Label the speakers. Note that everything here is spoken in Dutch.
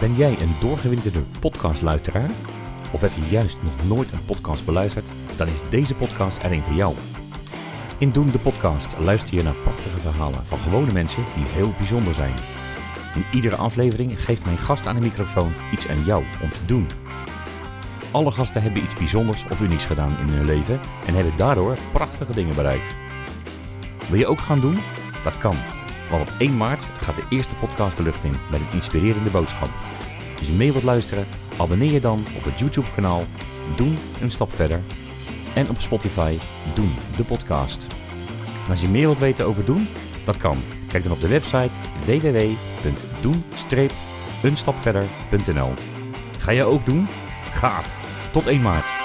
Speaker 1: Ben jij een doorgewinterde podcastluisteraar? Of heb je juist nog nooit een podcast beluisterd? Dan is deze podcast er een voor jou. In Doen de Podcast luister je naar prachtige verhalen van gewone mensen die heel bijzonder zijn. In iedere aflevering geeft mijn gast aan de microfoon iets aan jou om te doen. Alle gasten hebben iets bijzonders of unieks gedaan in hun leven en hebben daardoor prachtige dingen bereikt. Wil je ook gaan doen? Dat kan. Want op 1 maart gaat de eerste podcast de lucht in met een inspirerende boodschap. Als je mee wilt luisteren, abonneer je dan op het YouTube kanaal Doen een stap verder en op Spotify Doen de podcast. Als je meer wilt weten over Doen, dat kan. Kijk dan op de website www.doen-eenstapverder.nl Ga je ook doen? Gaaf! Tot 1 maart.